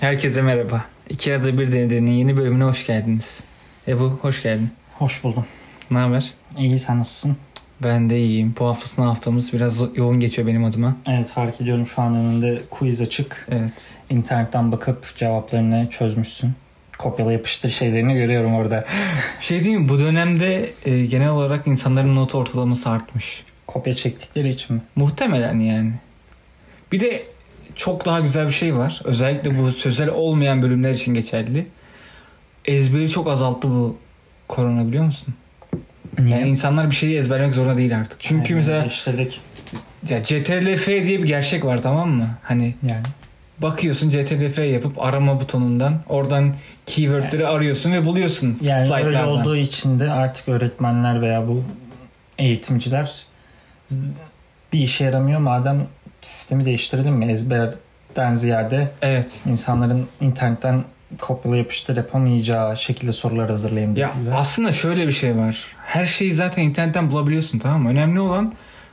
Herkese merhaba. İki arada bir denediğinin yeni bölümüne hoş geldiniz. Ebu hoş geldin. Hoş buldum. Ne haber? İyi sen nasılsın? Ben de iyiyim. Bu hafta sınav haftamız biraz yoğun geçiyor benim adıma. Evet fark ediyorum şu an önünde quiz açık. Evet. İnternetten bakıp cevaplarını çözmüşsün. Kopyala yapıştır şeylerini görüyorum orada. Bir şey diyeyim mi? Bu dönemde e, genel olarak insanların not ortalaması artmış. Kopya çektikleri için mi? Muhtemelen yani. Bir de çok daha güzel bir şey var. Özellikle bu sözel olmayan bölümler için geçerli. Ezberi çok azalttı bu korona biliyor musun? Niye? Yani insanlar bir şeyi ezberlemek zorunda değil artık. Çünkü Aynen, mesela işledik ya CTRL-F diye bir gerçek var tamam mı? Hani yani. bakıyorsun CTRL-F yapıp arama butonundan oradan keywordleri arıyorsun ve buluyorsun Yani öyle olduğu için de artık öğretmenler veya bu eğitimciler bir işe yaramıyor. Madem sistemi değiştirelim mi? Ezberden ziyade Evet. insanların internetten kopyala yapıştır yapamayacağı şekilde sorular hazırlayayım Ya aslında şöyle bir şey var. Her şeyi zaten internetten bulabiliyorsun tamam mı? Önemli olan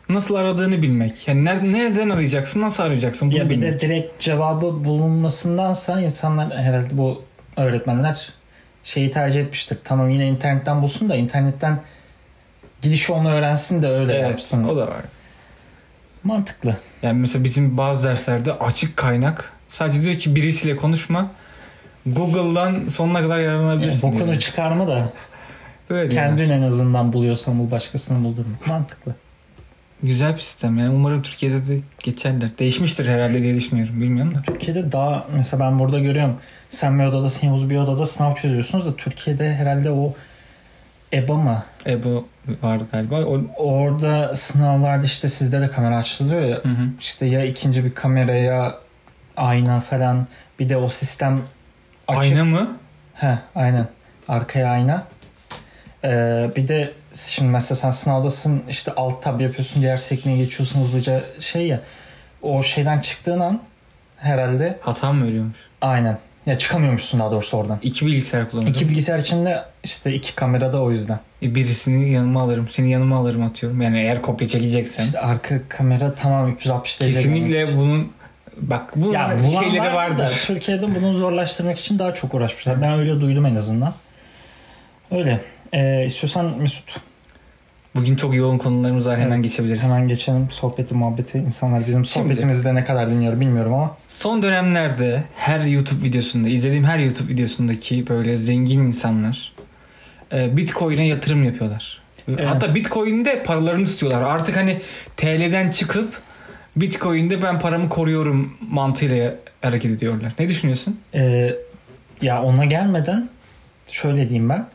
nasıl aradığını bilmek. Yani ner- nereden arayacaksın, nasıl arayacaksın bunu Ya bir bilmek. de direkt cevabı bulunmasındansa insanlar herhalde bu öğretmenler şeyi tercih etmiştir. Tamam yine internetten bulsun da internetten gidiş yolunu öğrensin de öyle evet, yapsın. o da var. Mantıklı. Yani mesela bizim bazı derslerde açık kaynak sadece diyor ki birisiyle konuşma. Google'dan sonuna kadar Yani yararlanabilirsin. bokunu diyor. çıkarma da Öyle diyorlar. kendin en azından buluyorsan bul başkasını buldurma. Mantıklı. Güzel bir sistem yani. Umarım Türkiye'de de geçerler. Değişmiştir herhalde diye düşünüyorum. Bilmiyorum da. Türkiye'de daha mesela ben burada görüyorum. Sen bir odadasın Yavuz bir odada sınav çözüyorsunuz da Türkiye'de herhalde o EBA mı? Ebo vardı galiba. O, Orada sınavlarda işte sizde de kamera açılıyor ya. hı hı. İşte ya ikinci bir kameraya ayna falan bir de o sistem açık. Ayna mı? He aynen. Arkaya ayna. Ee, bir de şimdi mesela sen sınavdasın işte alt tab yapıyorsun diğer sekmeye geçiyorsun hızlıca şey ya o şeyden çıktığın an herhalde Hata mı veriyormuş? aynen. Ya çıkamıyormuşsun daha doğrusu oradan. İki bilgisayar kullanıyorum. İki bilgisayar içinde işte iki kamerada o yüzden. E, Birisini yanıma alırım. Seni yanıma alırım atıyorum. Yani eğer kopya çekeceksen. İşte arka kamera tamam 360 derece. Kesinlikle bunun bak bunun Ya şeyleri vardır. da Türkiye'de bunu zorlaştırmak için daha çok uğraşmışlar. Ben öyle duydum en azından. Öyle. Ee, istiyorsan Mesut Bugün çok yoğun konularımız var. Hemen Evet, geçebiliriz. Hemen geçelim sohbeti muhabbeti. İnsanlar bizim Şimdi- sohbetimizi de ne kadar dinliyor bilmiyorum ama. Son dönemlerde her YouTube videosunda, izlediğim her YouTube videosundaki böyle zengin insanlar e, Bitcoin'e yatırım yapıyorlar. Evet. Hatta Bitcoin'de paralarını istiyorlar. Artık hani TL'den çıkıp Bitcoin'de ben paramı koruyorum mantığıyla hareket ediyorlar. Ne düşünüyorsun? Ee, ya ona gelmeden şöyle diyeyim ben.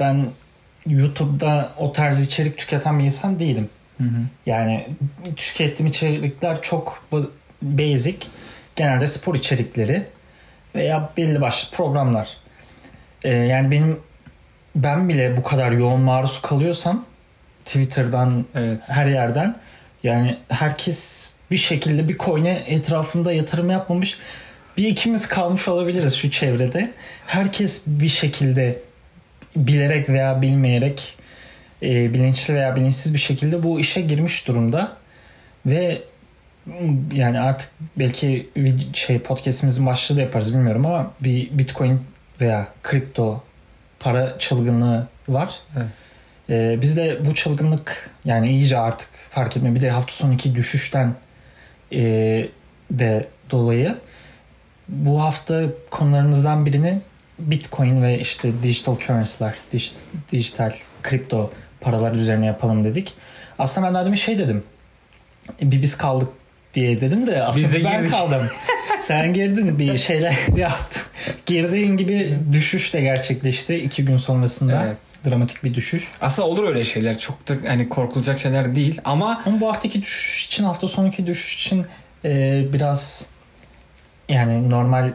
Ben YouTube'da o tarz içerik tüketen bir insan değilim. Hı hı. Yani tükettiğim içerikler çok basic. Genelde spor içerikleri veya belli başlı programlar. Ee, yani benim ben bile bu kadar yoğun maruz kalıyorsam Twitter'dan Evet. her yerden yani herkes bir şekilde bir coin'e etrafında yatırım yapmamış. Bir ikimiz kalmış olabiliriz şu çevrede. Herkes bir şekilde bilerek veya bilmeyerek e, bilinçli veya bilinçsiz bir şekilde bu işe girmiş durumda ve yani artık belki şey podcast'imizin başlığı da yaparız bilmiyorum ama bir bitcoin veya kripto para çılgınlığı var. Evet. Ee, biz de bu çılgınlık yani iyice artık fark etme bir de hafta sonraki düşüşten e, de dolayı bu hafta konularımızdan birini Bitcoin ve işte digital currency'ler, dij- dijital kripto paralar üzerine yapalım dedik. Aslında ben daha demin şey dedim. e, Bir biz kaldık diye dedim de aslında de ben girdik. kaldım. Sen girdin bir şeyler yaptın. Girdiğin gibi düşüş de gerçekleşti iki gün sonrasında. Evet. Dramatik bir düşüş. Aslında olur öyle şeyler. Çok da hani korkulacak şeyler değil ama Ama bu haftaki düşüş için hafta sonraki düşüş için e, biraz yani normal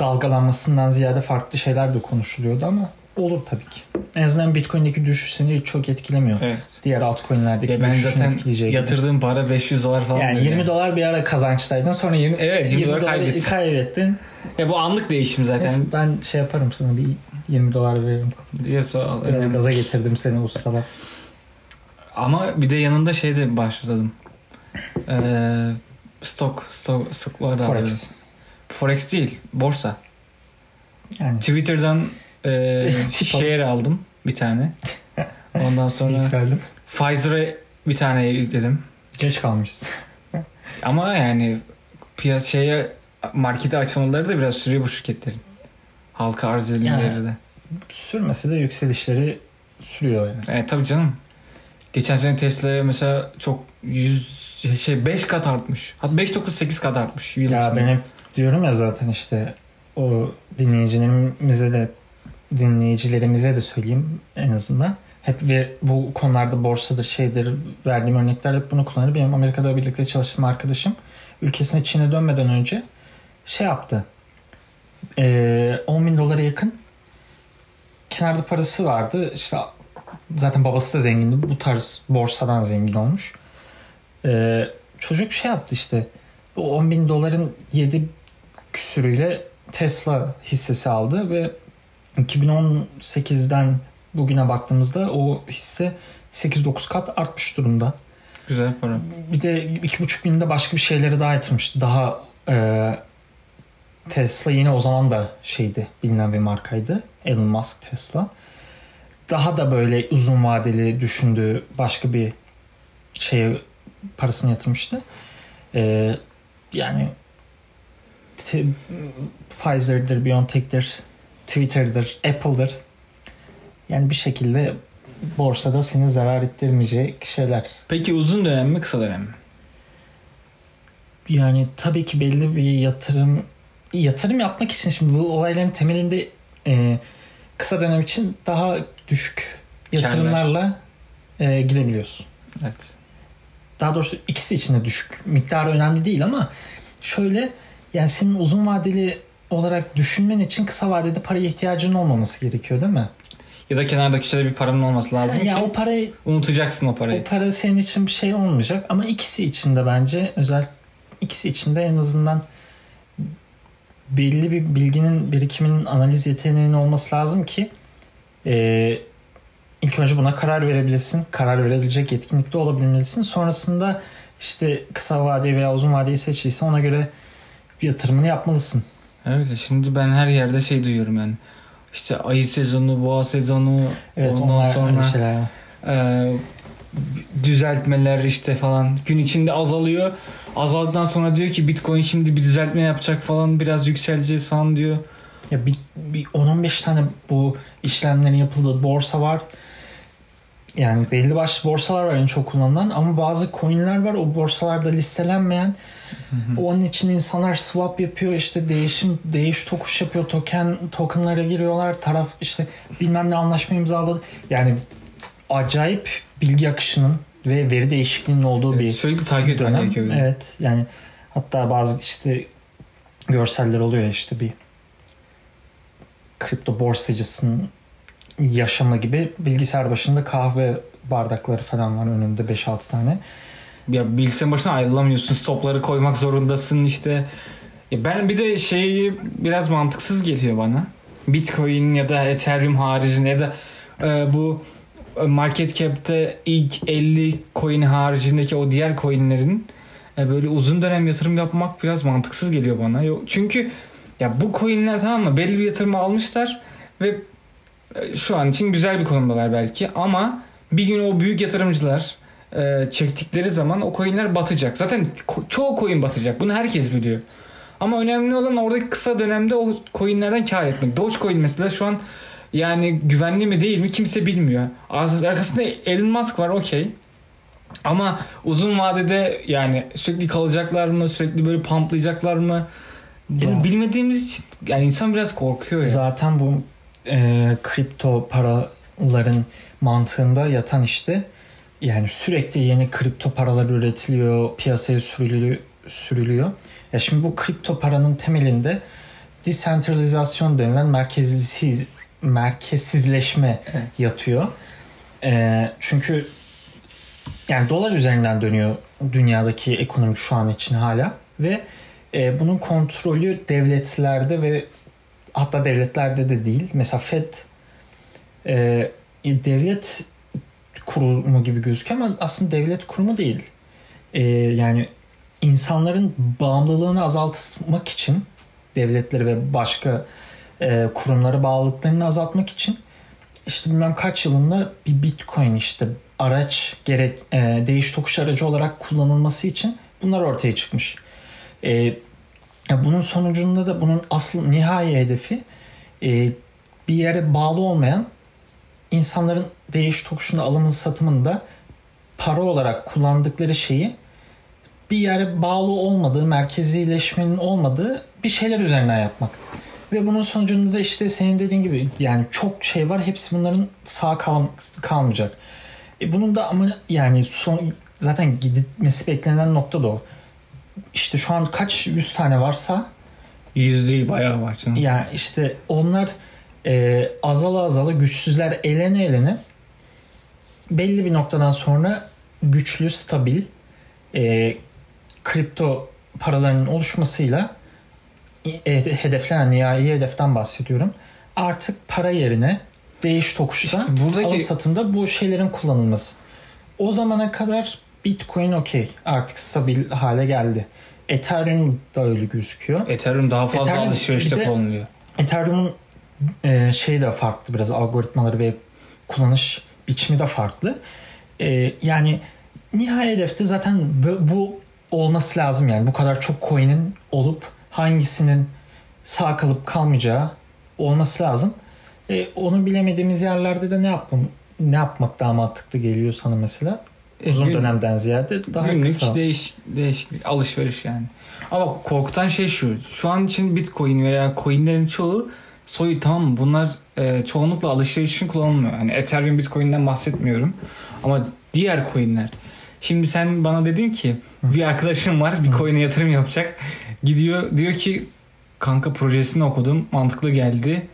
dalgalanmasından ziyade farklı şeyler de konuşuluyordu ama olur tabii ki. En azından Bitcoin'deki düşüş seni çok etkilemiyor. evet. Diğer altcoin'lerdeki Ya ben zaten etkileyeceği gibi. yatırdığım para 500 dolar falan. yani böyle. 20 dolar bir ara kazançtaydın sonra 20, Evet, 20 dolar doları kaybettin. kaybettin. Ya bu anlık değişim zaten. Neyse, ben şey yaparım sana bir 20 dolar veririm. Diye sağ ol. Biraz Önemli. gaza getirdim seni o sırada. Ama bir de yanında şey de başladım. Ee, stok, stok, stoklar da. Forex. Forex değil. Borsa. Yani Twitter'dan e, share aldım bir tane. Ondan sonra yükseldim. Pfizer'a bir tane yükledim. Geç kalmışız. Ama yani piyasa şeye markete açılmaları da biraz sürüyor bu şirketlerin. Halka arz edilmeleri Yani. de. Sürmese de yükselişleri sürüyor yani. Evet tabii canım. Geçen sene Tesla'ya mesela çok 100 şey 5 kat artmış. Hatta 5.8 kat artmış. Yıl Ya içinde. ben hep diyorum ya zaten işte o dinleyicilerimize de dinleyicilerimize de söyleyeyim en azından. Hep ve bu konularda borsadır şeydir verdiğim örnekler bunu kullanır. Benim Amerika'da birlikte çalıştığım arkadaşım ülkesine Çin'e dönmeden önce şey yaptı. Ee, 10 bin dolara yakın kenarda parası vardı. İşte zaten babası da zengindi. Bu tarz borsadan zengin olmuş. Ee, çocuk şey yaptı işte bu 10 bin doların 7 küsürüyle Tesla hissesi aldı ve 2018'den bugüne baktığımızda o hisse 8-9 kat artmış durumda. Güzel para. Bir de 2,5 binde başka bir şeylere daha yatırmış. Daha e, Tesla yine o zaman da şeydi bilinen bir markaydı. Elon Musk Tesla. Daha da böyle uzun vadeli düşündüğü başka bir şeye parasını yatırmıştı. E, yani Pfizer'dır, BioNTech'tir, Twitter'dır, Apple'dır. Yani bir şekilde borsada seni zarar ettirmeyecek şeyler. Peki uzun dönem mi kısa dönem mi? Yani tabii ki belli bir yatırım yatırım yapmak için şimdi bu olayların temelinde e, kısa dönem için daha düşük yatırımlarla e, girebiliyorsun. Evet. Daha doğrusu ikisi için de düşük. Miktarı önemli değil ama şöyle yani senin uzun vadeli olarak düşünmen için kısa vadede paraya ihtiyacın olmaması gerekiyor değil mi? Ya da kenarda köşede bir paranın olması lazım ya ki o parayı unutacaksın o parayı. o para senin için bir şey olmayacak ama ikisi için de bence özel ikisi için de en azından belli bir bilginin birikiminin analiz yeteneğinin olması lazım ki e, ilk önce buna karar verebilirsin. Karar verebilecek yetkinlikte olabilmelisin. Sonrasında işte kısa vadeyi veya uzun vadeyi seçtiyse ona göre yatırımını yapmalısın. Evet şimdi ben her yerde şey duyuyorum yani. İşte ayı sezonu, boğa sezonu, Evet ondan sonra şeyler. e, düzeltmeler işte falan gün içinde azalıyor. Azaldıktan sonra diyor ki Bitcoin şimdi bir düzeltme yapacak falan biraz yükseleceğiz falan diyor. Ya bir, bir 10-15 tane bu işlemlerin yapıldığı borsa var. Yani belli başlı borsalar var en çok kullanılan ama bazı coinler var o borsalarda listelenmeyen. Onun için insanlar swap yapıyor işte değişim değiş tokuş yapıyor token tokenlara giriyorlar taraf işte bilmem ne anlaşma imzaladı. Yani acayip bilgi akışının ve veri değişikliğinin olduğu bir Sürekli takip dönem. Evet yani hatta bazı işte görseller oluyor işte bir kripto borsacısının yaşamı gibi bilgisayar başında kahve bardakları falan var önünde 5-6 tane. Ya bilgisayarın başına ayrılamıyorsun. Stopları koymak zorundasın işte. Ya ben bir de şeyi biraz mantıksız geliyor bana. Bitcoin ya da Ethereum haricinde ya da e, bu market cap'te ilk 50 coin haricindeki o diğer coinlerin e, böyle uzun dönem yatırım yapmak biraz mantıksız geliyor bana. Çünkü ya bu coinler tamam mı belli bir yatırımı almışlar ve e, şu an için güzel bir konumdalar belki ama bir gün o büyük yatırımcılar e, çektikleri zaman o coinler batacak. Zaten çoğu coin batacak. Bunu herkes biliyor. Ama önemli olan oradaki kısa dönemde o coinlerden kar etmek. Dogecoin mesela şu an yani güvenli mi değil mi kimse bilmiyor. Arkasında Elon Musk var okey. Ama uzun vadede yani sürekli kalacaklar mı? Sürekli böyle pumplayacaklar mı? Bunu Ya. bilmediğimiz için yani insan biraz korkuyor ya. Zaten bu e, kripto paraların mantığında yatan işte yani sürekli yeni kripto paralar üretiliyor, piyasaya sürülüyor. sürülüyor. Ya şimdi bu kripto paranın temelinde desentralizasyon denilen merkezsiz merkezsizleşme Evet. yatıyor. E, çünkü yani dolar üzerinden dönüyor dünyadaki ekonomik şu an için hala ve e, bunun kontrolü devletlerde ve hatta devletlerde de değil. Mesela Fed e, devlet kurumu gibi gözüküyor ama aslında devlet kurumu değil. E, yani insanların bağımlılığını azaltmak için devletleri ve başka e, kurumlara bağlılıklarını azaltmak için işte bilmem kaç yılında bir bitcoin işte araç gerek e, değiş tokuş aracı olarak kullanılması için bunlar ortaya çıkmış. E, bunun sonucunda da bunun asıl nihai hedefi e, bir yere bağlı olmayan insanların değiş tokuşunda alımın satımında para olarak kullandıkları şeyi bir yere bağlı olmadığı, merkezileşmenin olmadığı bir şeyler üzerinden yapmak. Ve bunun sonucunda da işte senin dediğin gibi yani çok şey var. Hepsi bunların sağ kal kalmayacak. E bunun da ama yani son zaten gitmesi beklenen nokta da o. İşte şu an kaç yüz tane varsa yüz değil bayağı var canım. Yani işte onlar e, azala azala güçsüzler elene elene belli bir noktadan sonra güçlü, stabil e, kripto paralarının oluşmasıyla e, hedeflenen nihai hedeften bahsediyorum. Artık para yerine değiş tokuşta işte buradaki... alım satımda bu şeylerin kullanılması. O zamana kadar Bitcoin okey artık stabil hale geldi. Ethereum da öyle gözüküyor. Ethereum daha fazla Ethereum, alışverişte kullanılıyor. Ethereum'un e, şeyi de farklı biraz algoritmaları ve kullanış biçimi de farklı. E, yani nihai hedefte zaten bu, bu olması lazım yani bu kadar çok coin'in olup hangisinin sağ kalıp kalmayacağı olması lazım. E, onu bilemediğimiz yerlerde de ne yapmam ne yapmak daha mantıklı geliyor sana mesela? Uzun gün, dönemden ziyade daha günlük kısa. Değiş, değişik alışveriş yani. Ama korkutan şey şu. Şu an için Bitcoin veya coinlerin çoğu soyu tamam mı? Bunlar e, çoğunlukla alışveriş için kullanılmıyor. Yani Ethereum Bitcoin'den bahsetmiyorum. Ama diğer coinler. Şimdi sen bana dedin ki bir arkadaşım var bir coin'e yatırım yapacak. Gidiyor diyor ki kanka projesini okudum mantıklı geldi.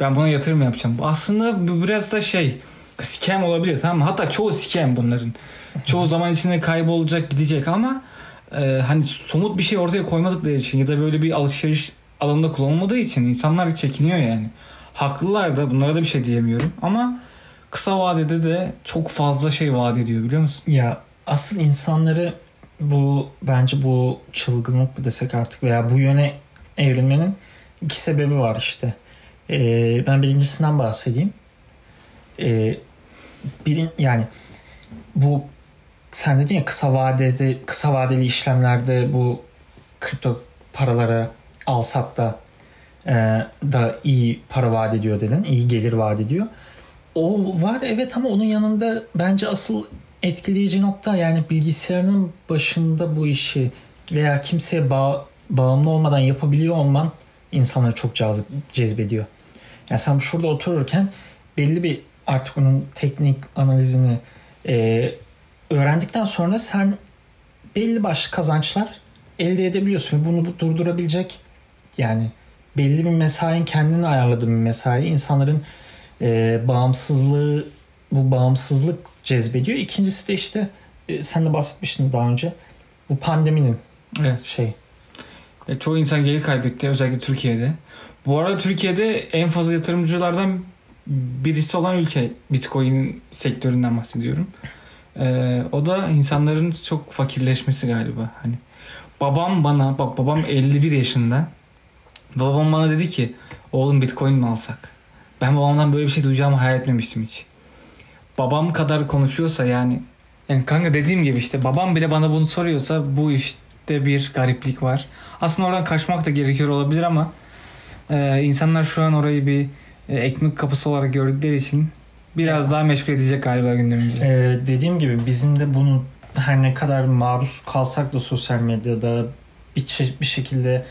Ben buna yatırım yapacağım. Aslında biraz da şey scam olabilir tamam mı? Hatta çoğu scam bunların. Çoğu zaman içinde kaybolacak gidecek ama e, hani somut bir şey ortaya koymadıkları için ya da böyle bir alışveriş alanında kullanılmadığı için insanlar çekiniyor yani. Haklılar da bunlara da bir şey diyemiyorum ama kısa vadede de çok fazla şey vaat ediyor biliyor musun? Ya asıl insanları bu bence bu çılgınlık mı desek artık veya bu yöne evrilmenin iki sebebi var işte. Ee, ben birincisinden bahsedeyim. Ee, birin yani bu sen dedin ya kısa vadede kısa vadeli işlemlerde bu kripto paralara alsat da e, da iyi para vaat ediyor dedin. iyi gelir vaat ediyor. O var evet ama onun yanında bence asıl etkileyici nokta yani bilgisayarın başında bu işi veya kimseye bağ, bağımlı olmadan yapabiliyor olman insanları çok cazip, cezbediyor. Yani sen şurada otururken belli bir artık onun teknik analizini e, öğrendikten sonra sen belli başlı kazançlar elde edebiliyorsun. Bunu durdurabilecek yani belli bir mesain kendini ayarladığı bir mesai insanların e, bağımsızlığı bu bağımsızlık cezbediyor. İkincisi de işte e, sen de bahsetmiştin daha önce bu pandeminin evet. şey. E, çoğu insan gelir kaybetti özellikle Türkiye'de. Bu arada Türkiye'de en fazla yatırımcılardan birisi olan ülke Bitcoin sektöründen bahsediyorum. Ee, o da insanların çok fakirleşmesi galiba. Hani babam bana bak babam 51 yaşında. Babam bana dedi ki oğlum Bitcoin mi alsak? Ben babamdan böyle bir şey duyacağımı hayal etmemiştim hiç babam kadar konuşuyorsa yani yani kanka dediğim gibi işte babam bile bana bunu soruyorsa bu işte bir gariplik var. Aslında oradan kaçmak da gerekiyor olabilir ama e, insanlar şu an orayı bir ekmek kapısı olarak gördükleri için biraz daha meşgul edecek galiba gündemimizi. Ee, dediğim gibi bizim de bunu her ne kadar maruz kalsak da sosyal medyada bir, bir şekilde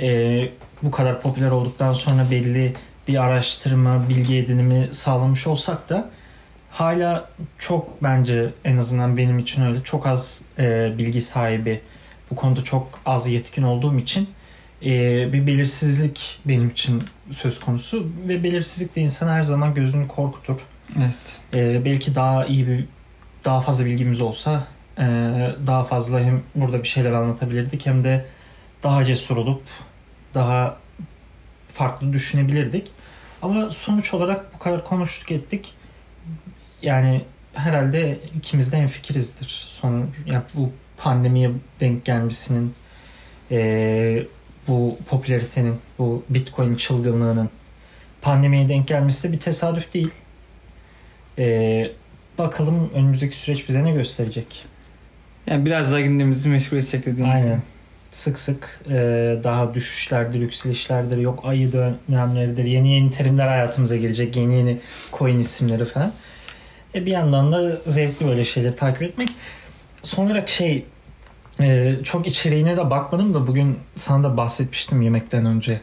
e, bu kadar popüler olduktan sonra belli bir araştırma, bilgi edinimi sağlamış olsak da hala çok bence en azından benim için öyle çok az e, bilgi sahibi bu konuda çok az yetkin olduğum için e, bir belirsizlik benim için söz konusu ve belirsizlik de insan her zaman gözünü korkutur. Evet. E, belki daha iyi bir daha fazla bilgimiz olsa e, daha fazla hem burada bir şeyler anlatabilirdik hem de daha cesur olup daha farklı düşünebilirdik. Ama sonuç olarak bu kadar konuştuk ettik yani herhalde ikimiz de enfikirizdir. Son yani bu pandemiye denk gelmesinin e, bu popülaritenin, bu Bitcoin çılgınlığının pandemiye denk gelmesi de bir tesadüf değil. Ee, bakalım önümüzdeki süreç bize ne gösterecek. Yani biraz daha gündemimizi meşgul edecek dediğimiz gibi. Aynen. Sık sık e, daha düşüşlerdir, yükselişlerdir, yok ayı dönemleridir, yeni yeni terimler hayatımıza girecek, yeni yeni coin isimleri falan. E, bir yandan da zevkli böyle şeyleri takip etmek. Son olarak şey e, çok içeriğine de bakmadım da bugün sana da bahsetmiştim yemekten önce.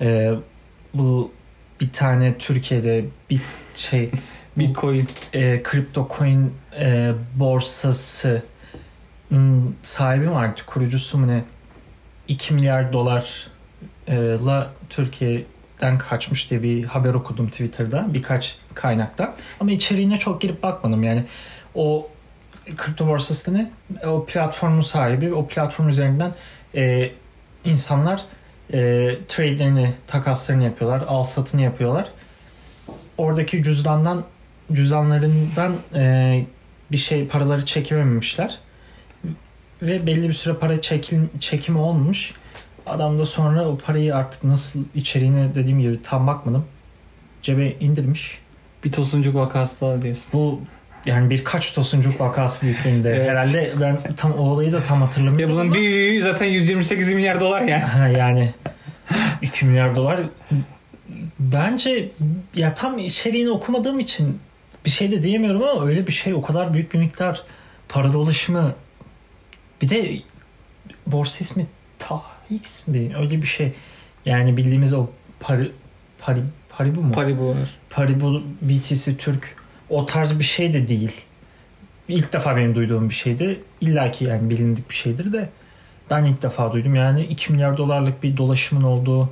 E, bu bir tane Türkiye'de bir şey Bitcoin. e, kripto coin e, borsası sahibi vardı kurucusu mu ne 2 milyar dolarla Türkiye'den kaçmış diye bir haber okudum Twitter'da birkaç kaynaktan ama içeriğine çok girip bakmadım yani o kripto borsası da ne o platformun sahibi o platform üzerinden e, insanlar e, trade'lerini takaslarını yapıyorlar al satını yapıyorlar oradaki cüzdandan cüzdanlarından e, bir şey paraları çekememişler ve belli bir süre para çekil, çekimi olmuş. Adam da sonra o parayı artık nasıl içeriğine dediğim gibi tam bakmadım. Cebe indirmiş. Bir tosuncuk vakası daha diyorsun. Bu yani birkaç tosuncuk vakası büyüklüğünde. Evet. Herhalde ben tam o olayı da tam hatırlamıyorum. Ya bunun ama- büyüğü zaten 128 milyar dolar ya. Ha, yani 2 milyar dolar bence ya tam içeriğini okumadığım için bir şey de diyemiyorum ama öyle bir şey o kadar büyük bir miktar para dolaşımı bir de borsa ismi TAX mi öyle bir şey yani bildiğimiz o pari pari paribu mu? Paribu var. Paribu BTC Türk o tarz bir şey de değil. İlk defa benim duyduğum bir şeydi. İlla ki yani bilindik bir şeydir de ben ilk defa duydum. Yani 2 milyar dolarlık bir dolaşımın olduğu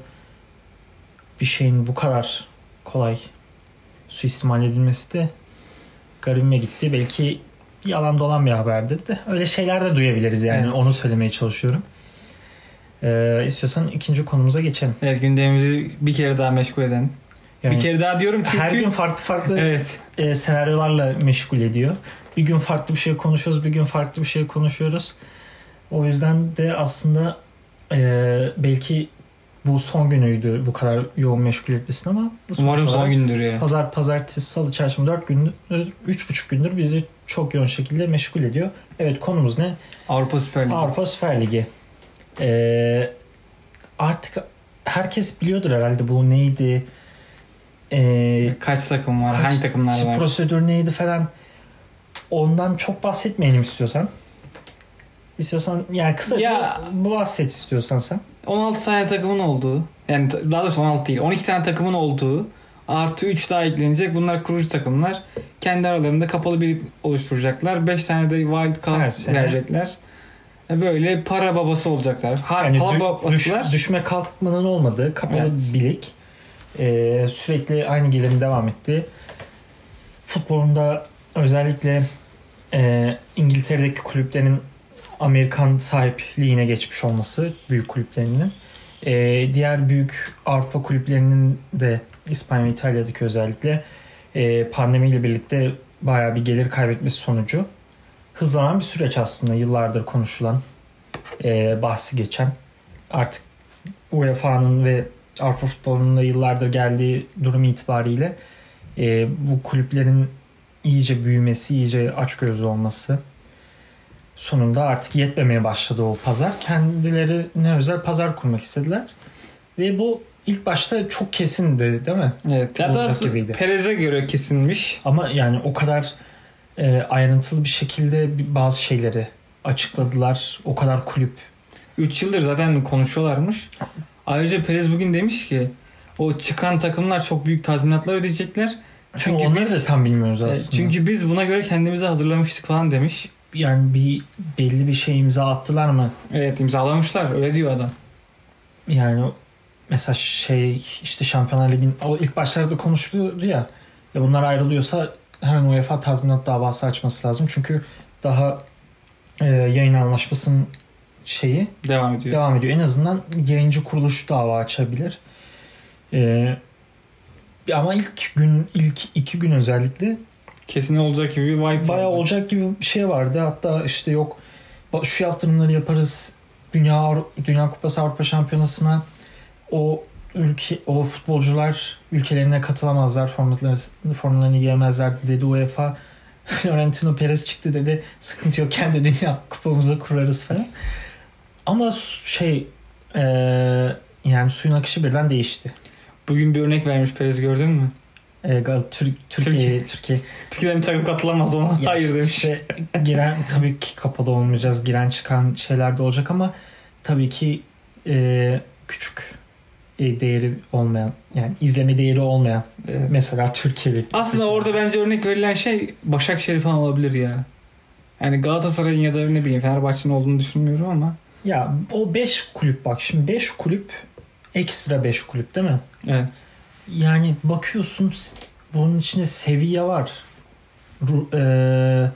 bir şeyin bu kadar kolay suistimal edilmesi de garibime gitti. Belki yalan dolan bir haberdir de öyle şeyler de duyabiliriz yani Evet. onu söylemeye çalışıyorum. Ee, istiyorsan ikinci konumuza geçelim. Evet gündemimizi bir kere daha meşgul eden. Yani bir kere daha diyorum çünkü... her gün farklı farklı Evet. e, senaryolarla meşgul ediyor. Bir gün farklı bir şey konuşuyoruz, bir gün farklı bir şey konuşuyoruz. O yüzden de aslında e, belki bu son günüydü bu kadar yoğun meşgul etmesin ama bu Umarım son gündür ya. Pazar, pazartesi, salı, çarşamba 4 gündür, 3,5 gündür bizi çok yoğun şekilde meşgul ediyor. Evet konumuz ne? Avrupa Süper Ligi. Avrupa Süper Ligi. E, artık herkes biliyordur herhalde bu neydi? E, Kaç takım var? Kaç- Hangi takımlar var? Prosedür neydi falan. Ondan çok bahsetmeyelim istiyorsan. İstiyorsan yani kısaca Ya- bahset istiyorsan sen. 16 tane takımın olduğu. Yani daha doğrusu 16 değil. 12 tane takımın olduğu. Artı 3 daha eklenecek. Bunlar kurucu takımlar. Kendi aralarında kapalı bir oluşturacaklar. 5 tane de wild card verecekler. E Böyle para babası olacaklar. Ha, Yani para dü- düş- babasılar. düşme kalkmanın olmadığı kapalı Evet. bir Ee, sürekli aynı gelirin devam etti. Futbolunda özellikle e, İngiltere'deki kulüplerin Amerikan sahipliğine geçmiş olması büyük kulüplerinin. Ee, diğer büyük Avrupa kulüplerinin de İspanya ve İtalya'daki özellikle e, pandemiyle birlikte bayağı bir gelir kaybetmesi sonucu hızlanan bir süreç aslında yıllardır konuşulan e, bahsi geçen artık UEFA'nın ve Avrupa futbolunun da yıllardır geldiği durum itibariyle e, bu kulüplerin iyice büyümesi, iyice açgözlü olması sonunda artık yetmemeye başladı o pazar. Kendilerine özel pazar kurmak istediler. Ve bu ilk başta çok kesindi değil mi? Evet. Ya da olacak gibiydi. Perez'e göre kesilmiş. Ama yani o kadar e, ayrıntılı bir şekilde bazı şeyleri açıkladılar. O kadar kulüp 3 yıldır zaten konuşuyorlarmış. Ayrıca Perez bugün demiş ki o çıkan takımlar çok büyük tazminatlar ödeyecekler. Çünkü onları biz- da tam bilmiyoruz E, aslında. Çünkü biz buna göre kendimizi hazırlamıştık falan demiş. yani bir belli bir şey imza attılar mı? Evet imzalamışlar öyle diyor adam. Yani mesela şey işte Şampiyonlar Ligi'nin o ilk başlarda konuşuluyordu ya ya bunlar ayrılıyorsa hemen UEFA tazminat davası açması lazım. Çünkü daha e, yayın anlaşmasının şeyi Devam ediyor. devam ediyor. En azından yayıncı kuruluş dava açabilir. E, ama ilk gün ilk iki gün özellikle Kesin olacak gibi bir vibe Bayağı vardı. olacak gibi bir şey vardı. Hatta işte yok şu yaptırımları yaparız Dünya Dünya Kupası Avrupa Şampiyonası'na o ülke o futbolcular ülkelerine katılamazlar, formalarını, formalarını giyemezler dedi UEFA. Florentino Perez çıktı dedi sıkıntı yok kendi dünya kupamızı kurarız falan. Ama şey e, yani suyun akışı birden değişti. Bugün bir örnek vermiş Perez gördün mü? E, Gal- Türk, Türkiye, Türkiye. Türkiye'den bir takım katılamaz ona. Ya Hayır demiş. işte giren tabii ki kapalı olmayacağız. Giren çıkan şeyler de olacak ama tabii ki e, küçük e, değeri olmayan yani izleme değeri olmayan Evet. mesela Türkiye'de. Aslında orada bence örnek verilen şey Başakşehir falan olabilir ya. Yani Galatasaray'ın ya da ne bileyim Fenerbahçe'nin olduğunu düşünmüyorum ama. Ya o 5 kulüp bak şimdi 5 kulüp ekstra 5 kulüp değil mi? Evet. Yani bakıyorsun bunun içinde Sevilla var. Ru- e,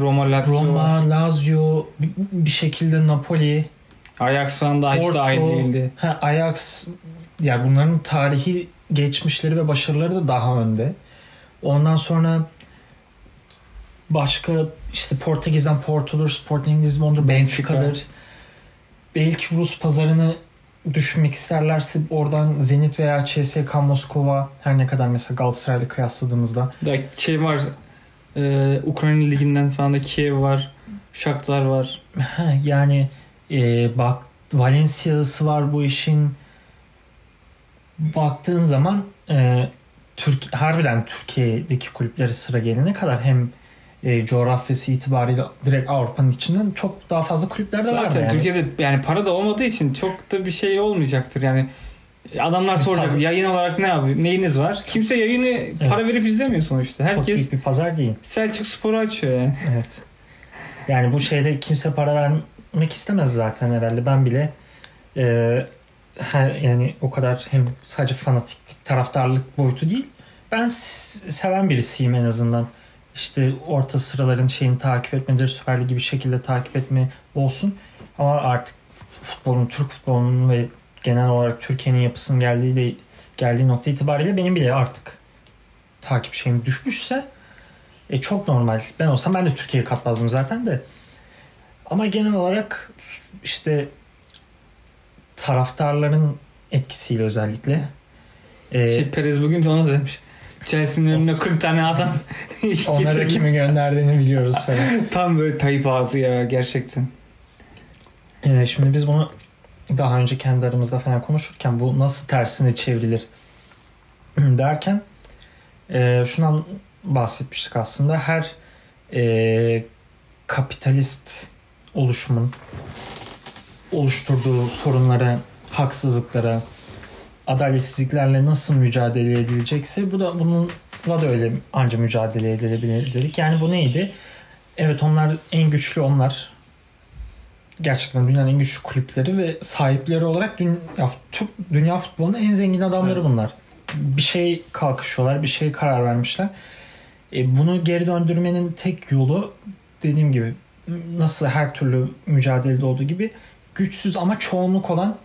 Roma, Lazio, var. Roma, Lazio, bir, şekilde Napoli, Ajax falan daha hiç Porto, dahil değildi. ha, Ajax ya bunların tarihi geçmişleri ve başarıları da daha önde. Ondan sonra başka işte Portekiz'den Porto'dur, Sporting Lisbon'dur, Benfica'dır. Belki Rus pazarını düşünmek isterlerse oradan Zenit veya CSKA Moskova her ne kadar mesela Galatasaray'la kıyasladığımızda Da şey var. E, Ukrayna liginden falan da Kiev var. Shakhtar var. Ha, yani e, bak Valencia'sı var bu işin. Baktığın zaman e, Türk harbiden Türkiye'deki kulüpleri sıra gelene kadar hem e, coğrafyası itibariyle direkt Avrupa'nın içinden çok daha fazla kulüpler de var Zaten yani. Türkiye'de yani para da olmadığı için çok da bir şey olmayacaktır yani. Adamlar soracak pazar- yayın olarak ne yapıyor? Neyiniz var? Kimse yayını para verip izlemiyor sonuçta. Çok Herkes büyük bir pazar değil. Selçuk Spor'u açıyor yani. Evet. Yani bu şeyde kimse para vermek istemez zaten herhalde. Ben bile e, her, yani o kadar hem sadece fanatiklik, taraftarlık boyutu değil. Ben seven birisiyim en azından. İşte orta sıraların şeyini takip etmedir, Süper Ligi bir şekilde takip etme olsun. Ama artık futbolun, Türk futbolunun ve genel olarak Türkiye'nin yapısının geldiği de, geldiği nokta itibariyle benim bile artık takip şeyim düşmüşse e çok normal. Ben olsam ben de Türkiye'ye katmazdım zaten de. Ama genel olarak işte taraftarların etkisiyle özellikle e, Şey, Perez bugün de onu demiş. Chelsea'nin önüne 40 tane adam onlara kimi gönderdiğini biliyoruz falan. Tam böyle Tayyip ağzı ya gerçekten. E, şimdi biz bunu daha önce kendi aramızda falan konuşurken bu nasıl tersine çevrilir derken e, şundan bahsetmiştik aslında. Her e, kapitalist oluşumun oluşturduğu sorunlara, haksızlıklara, adaletsizliklerle nasıl mücadele edilecekse bu da bununla da öyle anca mücadele edilebilir dedik. Yani bu neydi? Evet onlar en güçlü onlar. Gerçekten dünyanın en güçlü kulüpleri ve sahipleri olarak dünya, dünya futbolunun en zengin adamları Evet. bunlar. Bir şey kalkışıyorlar, bir şey karar vermişler. E, bunu geri döndürmenin tek yolu dediğim gibi nasıl her türlü mücadelede olduğu gibi güçsüz ama çoğunluk olan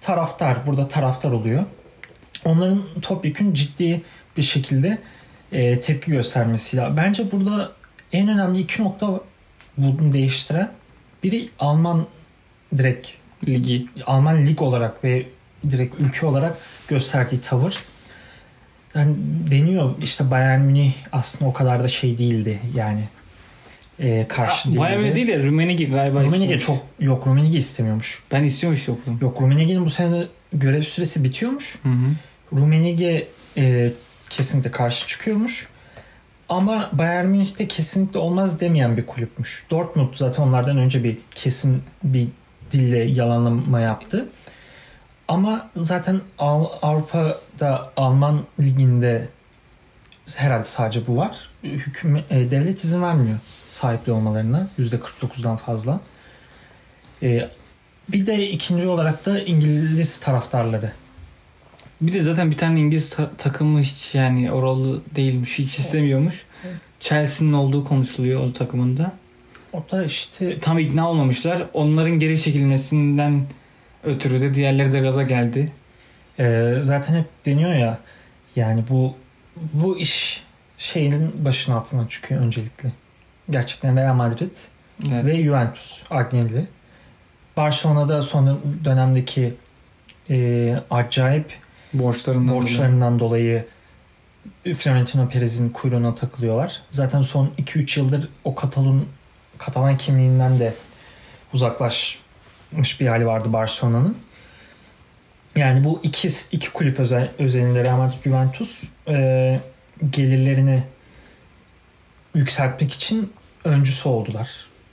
taraftar. Burada taraftar oluyor. Onların topyekun ciddi bir şekilde e, tepki göstermesiyle. Bence burada en önemli iki nokta bunu değiştiren biri Alman direkt Ligi. Alman lig olarak ve direkt ülke olarak gösterdiği tavır. Yani deniyor işte Bayern Münih aslında o kadar da şey değildi yani. E, karşı değildi. Bayern Münih değil ya Rumenigi galiba istiyormuş. çok yok Rummenigge istemiyormuş. Ben istiyormuş yokluğum. Yok Rummenigge'nin bu sene görev süresi bitiyormuş. Hı hı. Rummenigge e, kesinlikle karşı çıkıyormuş. Ama Bayern Münih'te kesinlikle olmaz demeyen bir kulüpmüş. Dortmund zaten onlardan önce bir kesin bir dille yalanlama yaptı. Ama zaten Al- Avrupa'da Alman liginde herhalde sadece bu var. Hüküm, e, devlet izin vermiyor sahipli olmalarına %49'dan fazla. E, bir de ikinci olarak da İngiliz taraftarları. Bir de zaten bir tane İngiliz ta- takımı hiç yani oralı değilmiş. Hiç istemiyormuş. Chelsea'nin olduğu konuşuluyor o takımında. O da işte Tam ikna olmamışlar. Onların geri çekilmesinden ötürü de diğerleri de gaza geldi. Ee, zaten hep deniyor ya yani bu bu iş şeyin başın altından çıkıyor öncelikle. Gerçekten Real Madrid Evet. ve Juventus Agnelli. Barcelona'da son dönemdeki e, acayip Borçlarından borçlarından dolayı Florentino Perez'in kuyruğuna takılıyorlar. Zaten son 2-3 yıldır o Katalon Katalan kimliğinden de uzaklaşmış bir hali vardı Barcelona'nın. Yani bu iki, iki kulüp özel, özelinde Real Madrid Juventus e, gelirlerini yükseltmek için öncüsü oldular.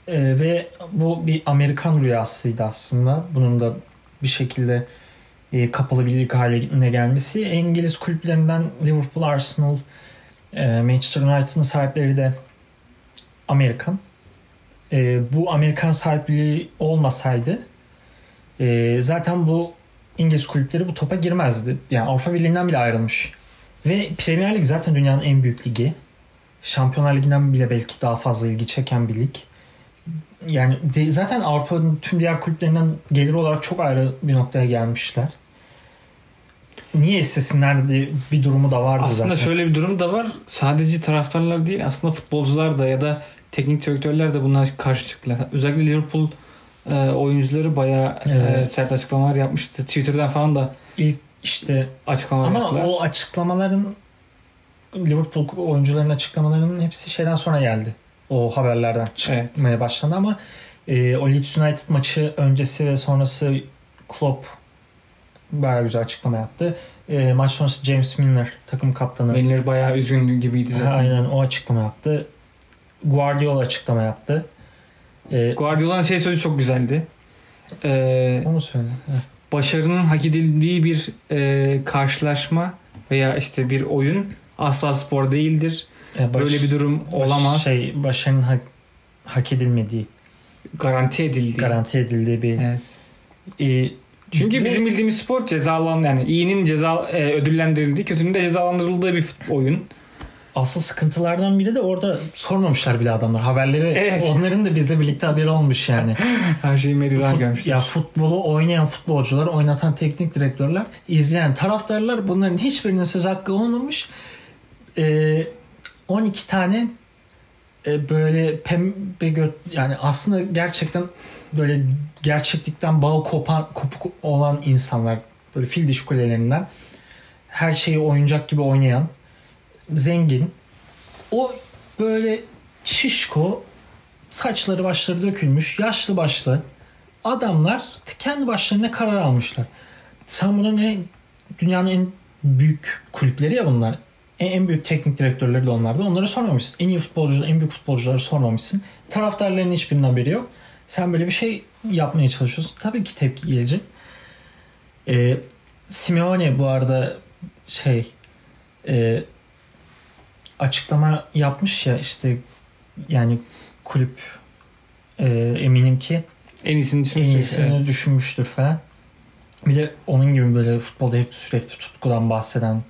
E, ve bu bir Amerikan rüyasıydı aslında. Bunun da bir şekilde e, kapalı bir lig haline gelmesi. İngiliz kulüplerinden Liverpool, Arsenal, e, Manchester United'ın sahipleri de Amerikan. E, bu Amerikan sahipliği olmasaydı e, zaten bu İngiliz kulüpleri bu topa girmezdi. Yani Avrupa Birliği'nden bile ayrılmış. Ve Premier Lig zaten dünyanın en büyük ligi. Şampiyonlar Ligi'nden bile belki daha fazla ilgi çeken bir lig. Yani de, zaten Avrupa'nın tüm diğer kulüplerinden gelir olarak çok ayrı bir noktaya gelmişler. Niye istesinler diye bir durumu da vardı aslında zaten. şöyle bir durum da var. Sadece taraftarlar değil aslında futbolcular da ya da teknik direktörler de buna karşı çıktılar. Özellikle Liverpool e, oyuncuları bayağı Evet. e, sert açıklamalar yapmıştı. Twitter'dan falan da İlk işte açıklamalar ama yaptılar. o açıklamaların Liverpool oyuncuların açıklamalarının hepsi şeyden sonra geldi. O haberlerden Evet. çıkmaya başlandı ama e, o Leeds United maçı öncesi ve sonrası Klopp bayağı güzel açıklama yaptı. E, maç sonrası James Milner takım kaptanı Milner bayağı üzgün gibiydi zaten. aynen o açıklama yaptı. Guardiola açıklama yaptı. E, Guardiola'nın şey sözü çok güzeldi. E, onu söyle. Başarının hak edildiği bir e, karşılaşma veya işte bir oyun asla spor değildir. E, baş- Böyle bir durum baş- olamaz. Şey, başarının hak, hak edilmediği, Garanti edildi. garanti edildiği bir Evet. e, Çünkü Ve- bizim bildiğimiz spor cezalan yani iyinin ceza e, ödüllendirildiği, kötünün de cezalandırıldığı bir oyun. Asıl sıkıntılardan biri de orada sormamışlar bile adamlar. Haberleri Evet. onların da bizle birlikte haberi olmuş yani. Her şeyi medyadan Fut- görmüşler. ya futbolu oynayan futbolcular, oynatan teknik direktörler, izleyen taraftarlar bunların hiçbirinin söz hakkı olmamış. Ee, 12 tane e, böyle pembe gö- yani aslında gerçekten böyle gerçeklikten bağı kopan kopuk olan insanlar böyle fil diş kulelerinden her şeyi oyuncak gibi oynayan zengin o böyle şişko saçları başları dökülmüş yaşlı başlı adamlar kendi başlarına karar almışlar. Sen buna ne dünyanın en büyük kulüpleri ya bunlar. En, en büyük teknik direktörleri de onlardı. Onları sormamışsın. En iyi futbolcuları, en büyük futbolcuları sormamışsın. Taraftarların hiçbirinin haberi yok. Sen böyle bir şey yapmaya çalışıyorsun. Tabii ki tepki gelecek. Ee, Simeone bu arada şey e, açıklama yapmış ya işte yani kulüp e, eminim ki En iyisini en iyisini Evet. düşünmüştür falan. Bir de onun gibi böyle futbolda hep sürekli tutkudan bahseden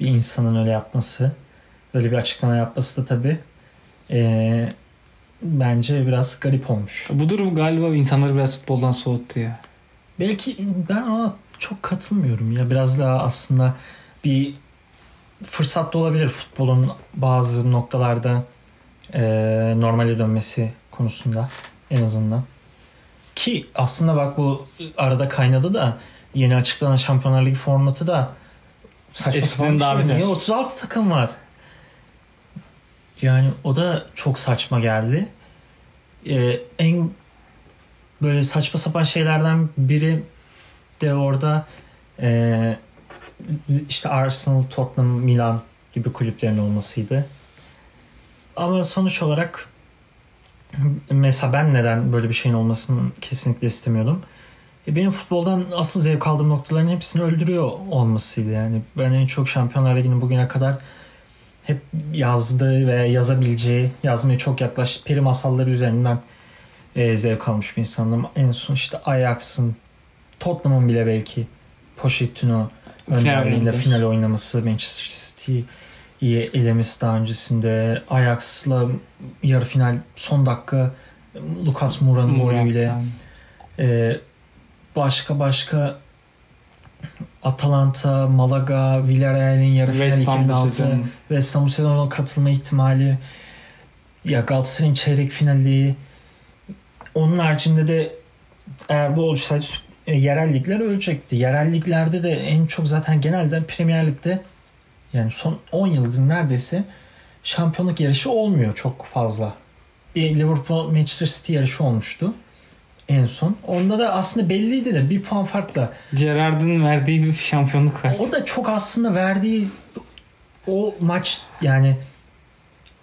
bir insanın öyle yapması, öyle bir açıklama yapması da tabii e, bence biraz garip olmuş. Bu durum galiba insanları biraz futboldan soğuttu ya. Belki ben ona çok katılmıyorum ya. Biraz daha aslında bir fırsat da olabilir futbolun bazı noktalarda e, normale dönmesi konusunda en azından. Ki aslında bak bu arada kaynadı da yeni açıklanan Şampiyonlar Ligi formatı da saçma Eskiden sapan bir şey. Niye 36 takım var? Yani o da çok saçma geldi. Ee, en böyle saçma sapan şeylerden biri de orada e, işte Arsenal, Tottenham, Milan gibi kulüplerin olmasıydı. Ama sonuç olarak mesela ben neden böyle bir şeyin olmasını kesinlikle istemiyordum. E benim futboldan asıl zevk aldığım noktaların hepsini öldürüyor olmasıydı yani. Ben en çok Şampiyonlar Ligi'nin bugüne kadar hep yazdığı ve yazabileceği, yazmaya çok yaklaştı. Peri masalları üzerinden e, zevk almış bir insandım. En son işte Ajax'ın, Tottenham'ın bile belki Pochettino önderliğinde final oynaması, Manchester City'yi elemesi daha öncesinde, Ajax'la yarı final son dakika Lucas Moura'nın golüyle yani. Başka başka Atalanta, Malaga, Villarreal'in yarı final West Ham bu 2006, sezon. West Ham bu sezon katılma ihtimali ya Galatasaray'ın çeyrek finali onun haricinde de eğer bu olsaydı e, yerel ligler ölecekti. Yerel liglerde de en çok zaten genelde Premier Lig'de yani son 10 yıldır neredeyse şampiyonluk yarışı olmuyor çok fazla. Bir Liverpool Manchester City yarışı olmuştu en son. Onda da aslında belliydi de bir puan farkla. Gerard'ın verdiği bir şampiyonluk var. O da çok aslında verdiği o maç yani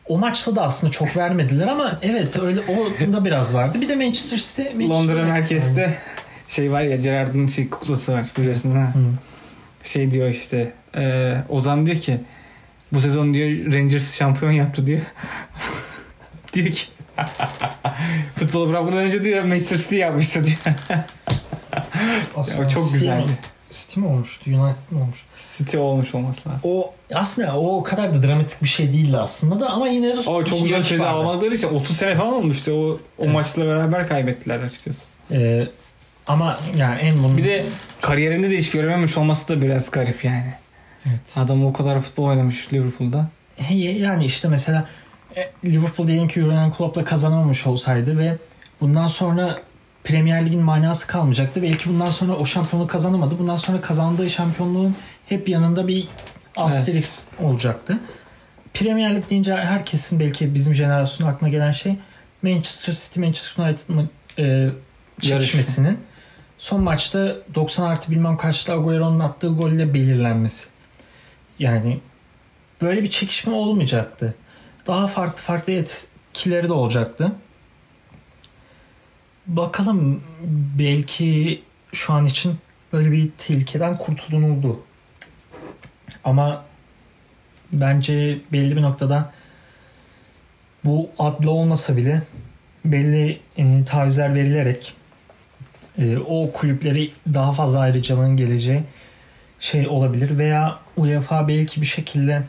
o maçta da aslında çok vermediler ama evet öyle o da biraz vardı. Bir de Manchester City Manchester Londra merkezde şey var ya Gerard'ın şey kuklası var biliyorsun ha. Hı. Şey diyor işte e, Ozan diyor ki bu sezon diyor Rangers şampiyon yaptı diyor. diyor ki futbolu bırakmadan önce diyor Manchester City yapmıştı diyor. O çok mi? City mi olmuştu? United mi olmuş? City olmuş olması lazım. O aslında o kadar da dramatik bir şey değildi aslında da ama yine de O çok güzel şeyler almadıkları için 30 sene falan olmuştu. O, o Evet. maçla beraber kaybettiler açıkçası. Ee, ama yani en bunun Bir de kariyerinde de hiç görememiş olması da biraz garip yani. Evet. Adam o kadar futbol oynamış Liverpool'da. He- yani işte mesela Liverpool diyelim ki Jurgen Klopp'la kazanamamış olsaydı ve bundan sonra Premier Lig'in manası kalmayacaktı. Belki bundan sonra o şampiyonluğu kazanamadı. Bundan sonra kazandığı şampiyonluğun hep yanında bir asterisk olacaktı. Premier Lig deyince herkesin belki bizim jenerasyonun aklına gelen şey Manchester City Manchester United'ın e, çekişmesinin son maçta 90 artı bilmem kaçta Agüero'nun attığı golle belirlenmesi. Yani böyle bir çekişme olmayacaktı. Daha farklı farklı etkileri de olacaktı. Bakalım belki şu an için böyle bir tehlikeden kurtulunuldu. Ama bence belli bir noktada bu adlı olmasa bile belli e, tavizler verilerek e, o kulüpleri daha fazla ayrıcalığın geleceği şey olabilir veya UEFA belki bir şekilde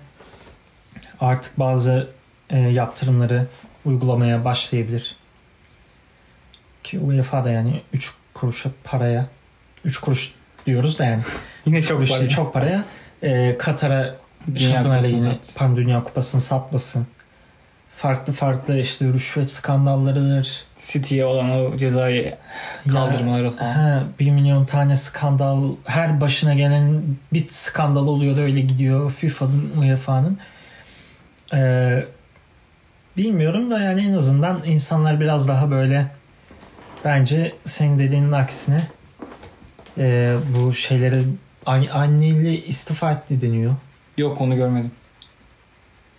artık bazı e, yaptırımları uygulamaya başlayabilir. Ki UEFA da yani 3 kuruşa paraya 3 kuruş diyoruz da yani Yine çok değil, çok paraya e, Katar'a Şampiyonlar Ligi'ni pardon Dünya Kupası'nı satmasın. Farklı farklı işte rüşvet skandallarıdır. City'ye olan o cezayı kaldırmaları falan. Ha, bir milyon tane skandal her başına gelen bir skandal oluyor da öyle gidiyor FIFA'nın UEFA'nın ee, bilmiyorum da yani en azından insanlar biraz daha böyle bence senin dediğinin aksine e, bu şeyleri an- anneyle istifa etti deniyor. Yok onu görmedim.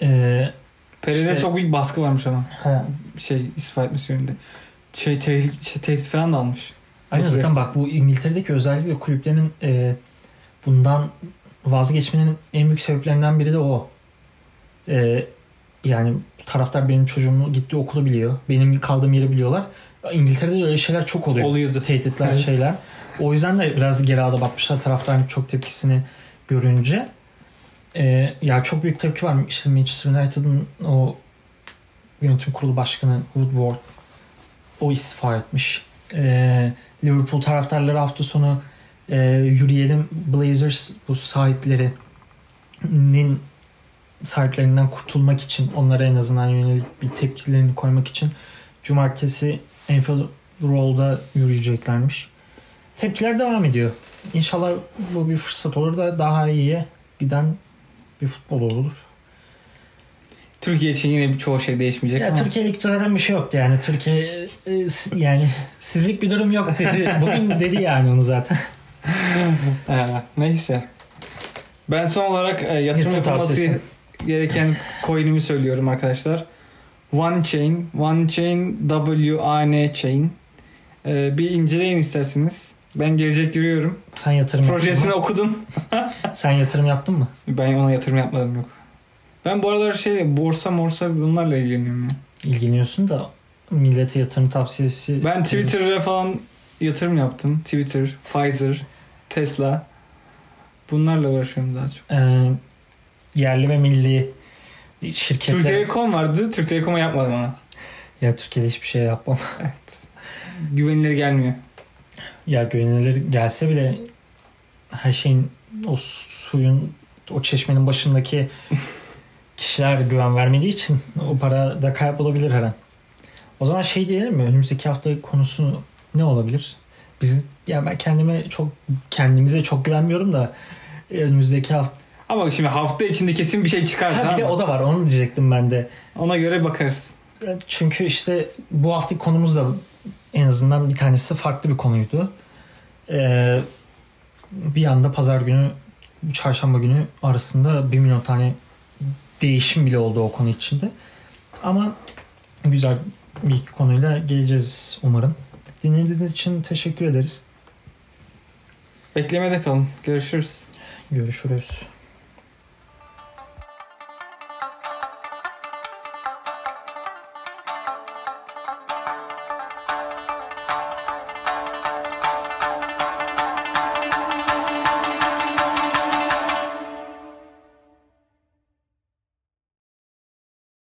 Ee, Pere'de İşte- çok büyük baskı varmış ama. ha, Şey istifa etmesi yönünde. Şey, te- şey, tehdit falan da almış. Aynen zaten süreçte. bak bu İngiltere'deki özellikle kulüplerin e, bundan vazgeçmenin en büyük sebeplerinden biri de o. E, yani taraftar benim çocuğumu gittiği okulu biliyor. Benim kaldığım yeri biliyorlar. İngiltere'de de öyle şeyler çok oluyor. Oluyordu. Tehditler Evet. şeyler. O yüzden de biraz geri adım atmışlar taraftarın çok tepkisini görünce. E, ya çok büyük tepki var. İşte Manchester United'ın o yönetim kurulu başkanı Woodward o istifa etmiş. E, Liverpool taraftarları hafta sonu e, yürüyelim Blazers bu sahiplerinin sahiplerinden kurtulmak için onlara en azından yönelik bir tepkilerini koymak için cumartesi Anfield Road'da yürüyeceklermiş. Tepkiler devam ediyor. İnşallah bu bir fırsat olur da daha iyiye giden bir futbol olur. Türkiye için yine çoğu şey değişmeyecek Ya ama. Türkiye'lik zaten bir şey yoktu yani. Türkiye e, yani sizlik bir durum yok dedi. Bugün dedi yani onu zaten. Ha, neyse. Ben son olarak e, yatırım Yatırım yapılması tavsiyesi. Gereken coin'imi söylüyorum arkadaşlar. One Chain, One Chain WAN Chain. E, bir inceleyin isterseniz. Ben gelecek görüyorum. Sen yatırım Projesini yaptın okudum. Sen yatırım yaptın mı? Ben ona yatırım yapmadım yok. Ben bu aralar şey borsa morsa bunlarla ilgileniyorum ya. İlgileniyorsun da millete yatırım tavsiyesi. Ben Twitter'a falan yatırım yaptım. Twitter, Pfizer, Tesla. Bunlarla uğraşıyorum daha çok. Ee, yerli ve milli şirketler. Türk Telekom vardı. Türk Telekom'a yapmadım ona. Ya Türkiye'de hiçbir şey yapmam. Güvenilir gelmiyor. Ya güvenilir gelse bile her şeyin o suyun o çeşmenin başındaki kişiler güven vermediği için o para da kaybolabilir her an. O zaman şey diyelim mi? Önümüzdeki hafta konusu ne olabilir? Biz ya ben kendime çok kendimize çok güvenmiyorum da önümüzdeki hafta Ama şimdi hafta içinde kesin bir şey çıkar ha, bir de o da var onu diyecektim ben de. Ona göre bakarız. Çünkü işte bu haftaki konumuz da en azından bir tanesi farklı bir konuydu. Ee, bir anda pazar günü çarşamba günü arasında bir milyon tane değişim bile oldu o konu içinde. Ama güzel bir iki konuyla geleceğiz umarım. Dinlediğiniz için teşekkür ederiz. Beklemede kalın. Görüşürüz. Görüşürüz.